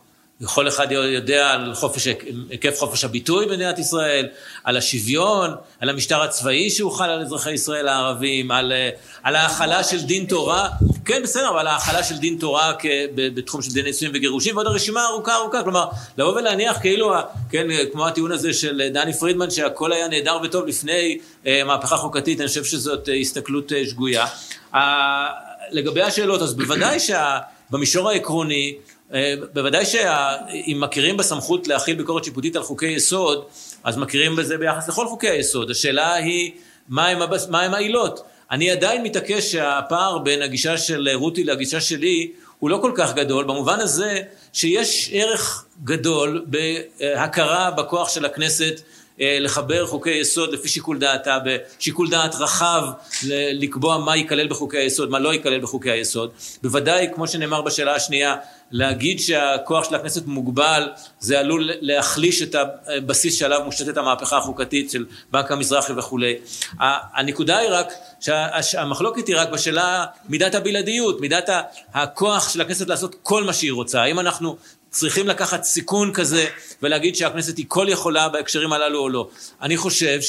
Speaker 3: כל אחד יודע על חופש, היקף חופש הביטוי במדינת ישראל, על השוויון, על המשטר הצבאי שהוחל על אזרחי ישראל הערבים, על, על ההכלה של דין תורה, כן בסדר, אבל ההכלה של דין תורה בתחום של דיני נישואים וגירושים, ועוד הרשימה ארוכה ארוכה, כלומר, לבוא ולהניח כאילו, כן, כמו הטיעון הזה של דני פרידמן, שהכל היה נהדר וטוב לפני אה, מהפכה חוקתית, אני חושב שזאת אה, הסתכלות אה, שגויה. לגבי השאלות, אז בוודאי שבמישור העקרוני, בוודאי שאם מכירים בסמכות להכיל ביקורת שיפוטית על חוקי יסוד, אז מכירים בזה ביחס לכל חוקי היסוד. השאלה היא, מהם מה העילות? אני עדיין מתעקש שהפער בין הגישה של רותי לגישה שלי הוא לא כל כך גדול, במובן הזה שיש ערך גדול בהכרה בכוח של הכנסת אה, לחבר חוקי יסוד לפי שיקול דעתה, בשיקול דעת רחב לקבוע מה ייכלל בחוקי היסוד, מה לא ייכלל בחוקי היסוד. בוודאי, כמו שנאמר בשאלה השנייה, להגיד שהכוח של הכנסת מוגבל, זה עלול להחליש את הבסיס שעליו מושתתת המהפכה החוקתית של בנק המזרחי וכולי. הנקודה היא רק, שהמחלוקת היא רק בשאלה מידת הבלעדיות, מידת הכוח של הכנסת לעשות כל מה שהיא רוצה. האם אנחנו צריכים לקחת סיכון כזה ולהגיד שהכנסת היא כל יכולה בהקשרים הללו או לא. אני חושב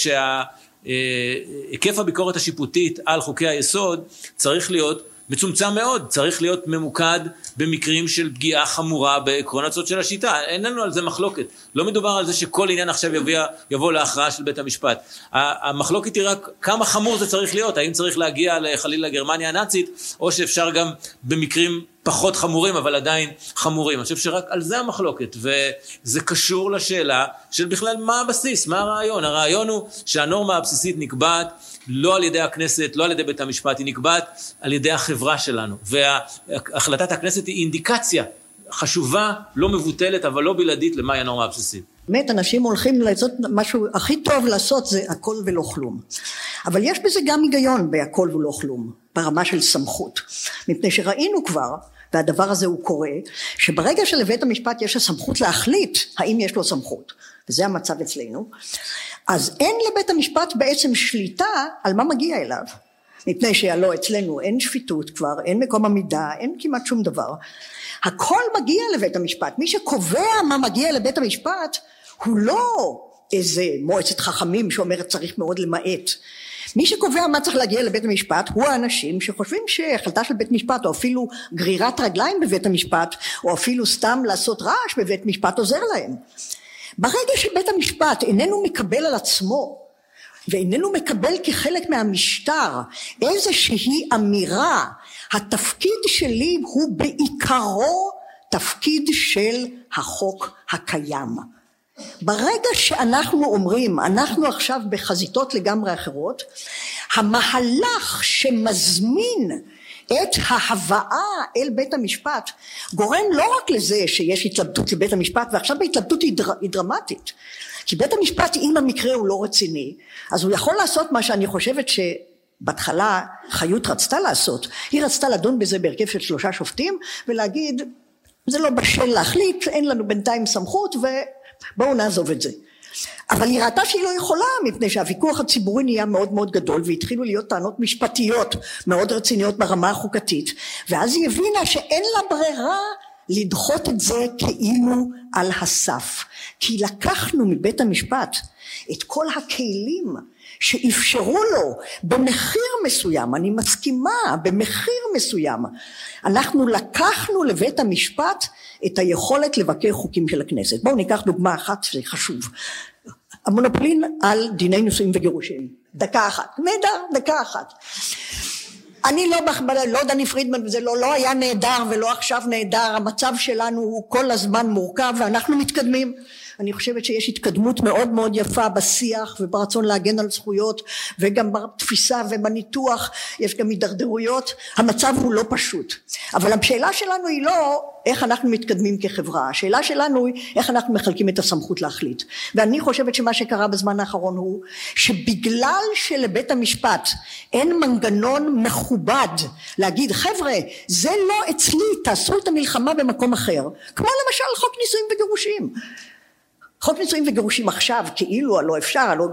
Speaker 3: שהיקף הביקורת השיפוטית על חוקי היסוד צריך להיות מצומצם מאוד, צריך להיות ממוקד במקרים של פגיעה חמורה בעקרון הצוד של השיטה, אין לנו על זה מחלוקת. לא מדובר על זה שכל עניין עכשיו יבוא, יבוא להכרעה של בית המשפט. המחלוקת היא רק כמה חמור זה צריך להיות, האם צריך להגיע חלילה לגרמניה הנאצית, או שאפשר גם במקרים פחות חמורים, אבל עדיין חמורים. אני חושב שרק על זה המחלוקת, וזה קשור לשאלה של בכלל מה הבסיס, מה הרעיון. הרעיון הוא שהנורמה הבסיסית נקבעת לא על ידי הכנסת, לא על ידי בית המשפט, היא נקבעת על ידי החברה שלנו. והחלטת הכנסת היא אינדיקציה חשובה, לא מבוטלת, אבל לא בלעדית למהי הנורמה הבסיסית.
Speaker 4: באמת, אנשים הולכים לעשות משהו הכי טוב לעשות זה הכל ולא כלום. אבל יש בזה גם היגיון בהכל ולא כלום, ברמה של סמכות. מפני שראינו כבר, והדבר הזה הוא קורה, שברגע שלבית המשפט יש הסמכות להחליט האם יש לו סמכות, וזה המצב אצלנו, אז אין לבית המשפט בעצם שליטה על מה מגיע אליו. מפני שהלא אצלנו אין שפיטות כבר, אין מקום עמידה, אין כמעט שום דבר. הכל מגיע לבית המשפט. מי שקובע מה מגיע לבית המשפט הוא לא איזה מועצת חכמים שאומרת צריך מאוד למעט. מי שקובע מה צריך להגיע לבית המשפט הוא האנשים שחושבים שהחלטה של בית משפט או אפילו גרירת רגליים בבית המשפט או אפילו סתם לעשות רעש בבית משפט עוזר להם. ברגע שבית המשפט איננו מקבל על עצמו ואיננו מקבל כחלק מהמשטר איזושהי אמירה התפקיד שלי הוא בעיקרו תפקיד של החוק הקיים ברגע שאנחנו אומרים, אנחנו עכשיו בחזיתות לגמרי אחרות, המהלך שמזמין את ההבאה אל בית המשפט גורם לא רק לזה שיש התלבטות לבית המשפט ועכשיו ההתלבטות היא, דר, היא דרמטית. כי בית המשפט אם המקרה הוא לא רציני אז הוא יכול לעשות מה שאני חושבת שבהתחלה חיות רצתה לעשות. היא רצתה לדון בזה בהרכב של שלושה שופטים ולהגיד זה לא בשל להחליט אין לנו בינתיים סמכות ובואו נעזוב את זה. אבל היא ראתה שהיא לא יכולה מפני שהוויכוח הציבורי נהיה מאוד מאוד גדול והתחילו להיות טענות משפטיות מאוד רציניות ברמה החוקתית ואז היא הבינה שאין לה ברירה לדחות את זה כאילו על הסף כי לקחנו מבית המשפט את כל הכלים שאפשרו לו במחיר מסוים, אני מסכימה, במחיר מסוים, אנחנו לקחנו לבית המשפט את היכולת לבקר חוקים של הכנסת. בואו ניקח דוגמה אחת שזה חשוב. המונופולין על דיני נישואים וגירושים. דקה אחת. נהדר, דקה אחת. אני לא, לא דני פרידמן וזה לא, לא היה נהדר ולא עכשיו נהדר, המצב שלנו הוא כל הזמן מורכב ואנחנו מתקדמים. אני חושבת שיש התקדמות מאוד מאוד יפה בשיח וברצון להגן על זכויות וגם בתפיסה ובניתוח יש גם הידרדרויות. המצב הוא לא פשוט. אבל השאלה שלנו היא לא איך אנחנו מתקדמים כחברה. השאלה שלנו היא איך אנחנו מחלקים את הסמכות להחליט. ואני חושבת שמה שקרה בזמן האחרון הוא שבגלל שלבית המשפט אין מנגנון מכובד להגיד חבר'ה זה לא אצלי תעשו את המלחמה במקום אחר. כמו למשל חוק נישואים וגירושים חוק נישואים וגירושים עכשיו כאילו הלא אפשר, הלא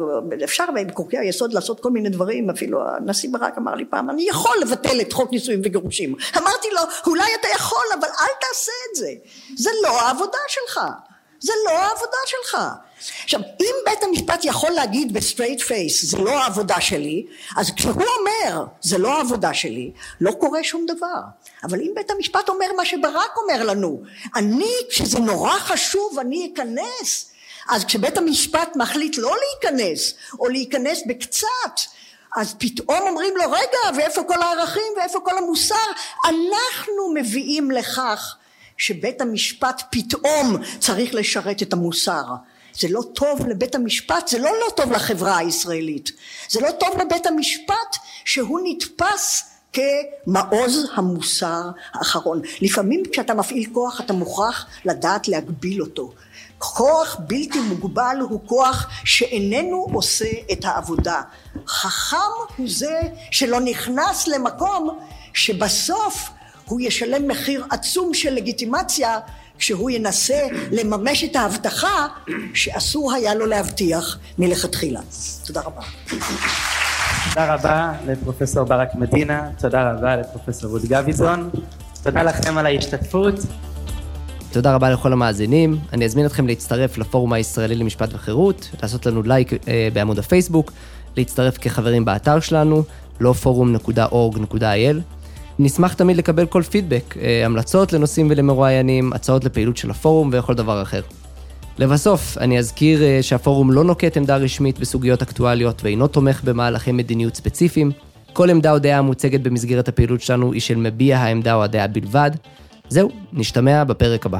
Speaker 4: אפשר בחוקי היסוד לעשות כל מיני דברים אפילו הנשיא ברק אמר לי פעם אני יכול לבטל את חוק נישואים וגירושים. אמרתי לו אולי אתה יכול אבל אל תעשה את זה. זה לא העבודה שלך. זה לא העבודה שלך. עכשיו אם בית המשפט יכול להגיד ב straight face זה לא העבודה שלי אז כשהוא אומר זה לא העבודה שלי לא קורה שום דבר. אבל אם בית המשפט אומר מה שברק אומר לנו אני כשזה נורא חשוב אני אכנס אז כשבית המשפט מחליט לא להיכנס או להיכנס בקצת אז פתאום אומרים לו רגע ואיפה כל הערכים ואיפה כל המוסר? אנחנו מביאים לכך שבית המשפט פתאום צריך לשרת את המוסר. זה לא טוב לבית המשפט זה לא לא טוב לחברה הישראלית. זה לא טוב לבית המשפט שהוא נתפס כמעוז המוסר האחרון. לפעמים כשאתה מפעיל כוח אתה מוכרח לדעת להגביל אותו כוח בלתי מוגבל הוא כוח שאיננו עושה את העבודה. חכם הוא זה שלא נכנס למקום שבסוף הוא ישלם מחיר עצום של לגיטימציה כשהוא ינסה לממש את ההבטחה שאסור היה לו להבטיח מלכתחילה. תודה רבה.
Speaker 2: תודה רבה לפרופסור ברק מדינה, תודה רבה לפרופסור רות גביזון, תודה לכם על ההשתתפות.
Speaker 1: תודה רבה לכל המאזינים, אני אזמין אתכם להצטרף לפורום הישראלי למשפט וחירות, לעשות לנו לייק אה, בעמוד הפייסבוק, להצטרף כחברים באתר שלנו, לא. נשמח תמיד לקבל כל פידבק, אה, המלצות לנושאים ולמרואיינים, הצעות לפעילות של הפורום וכל דבר אחר. לבסוף, אני אזכיר אה, שהפורום לא נוקט עמדה רשמית בסוגיות אקטואליות ואינו תומך במהלכי מדיניות ספציפיים. כל עמדה או דעה המוצגת במסגרת הפעילות שלנו היא של מביע העמדה או הדעה בלבד. זהו, נשתמע בפרק הבא.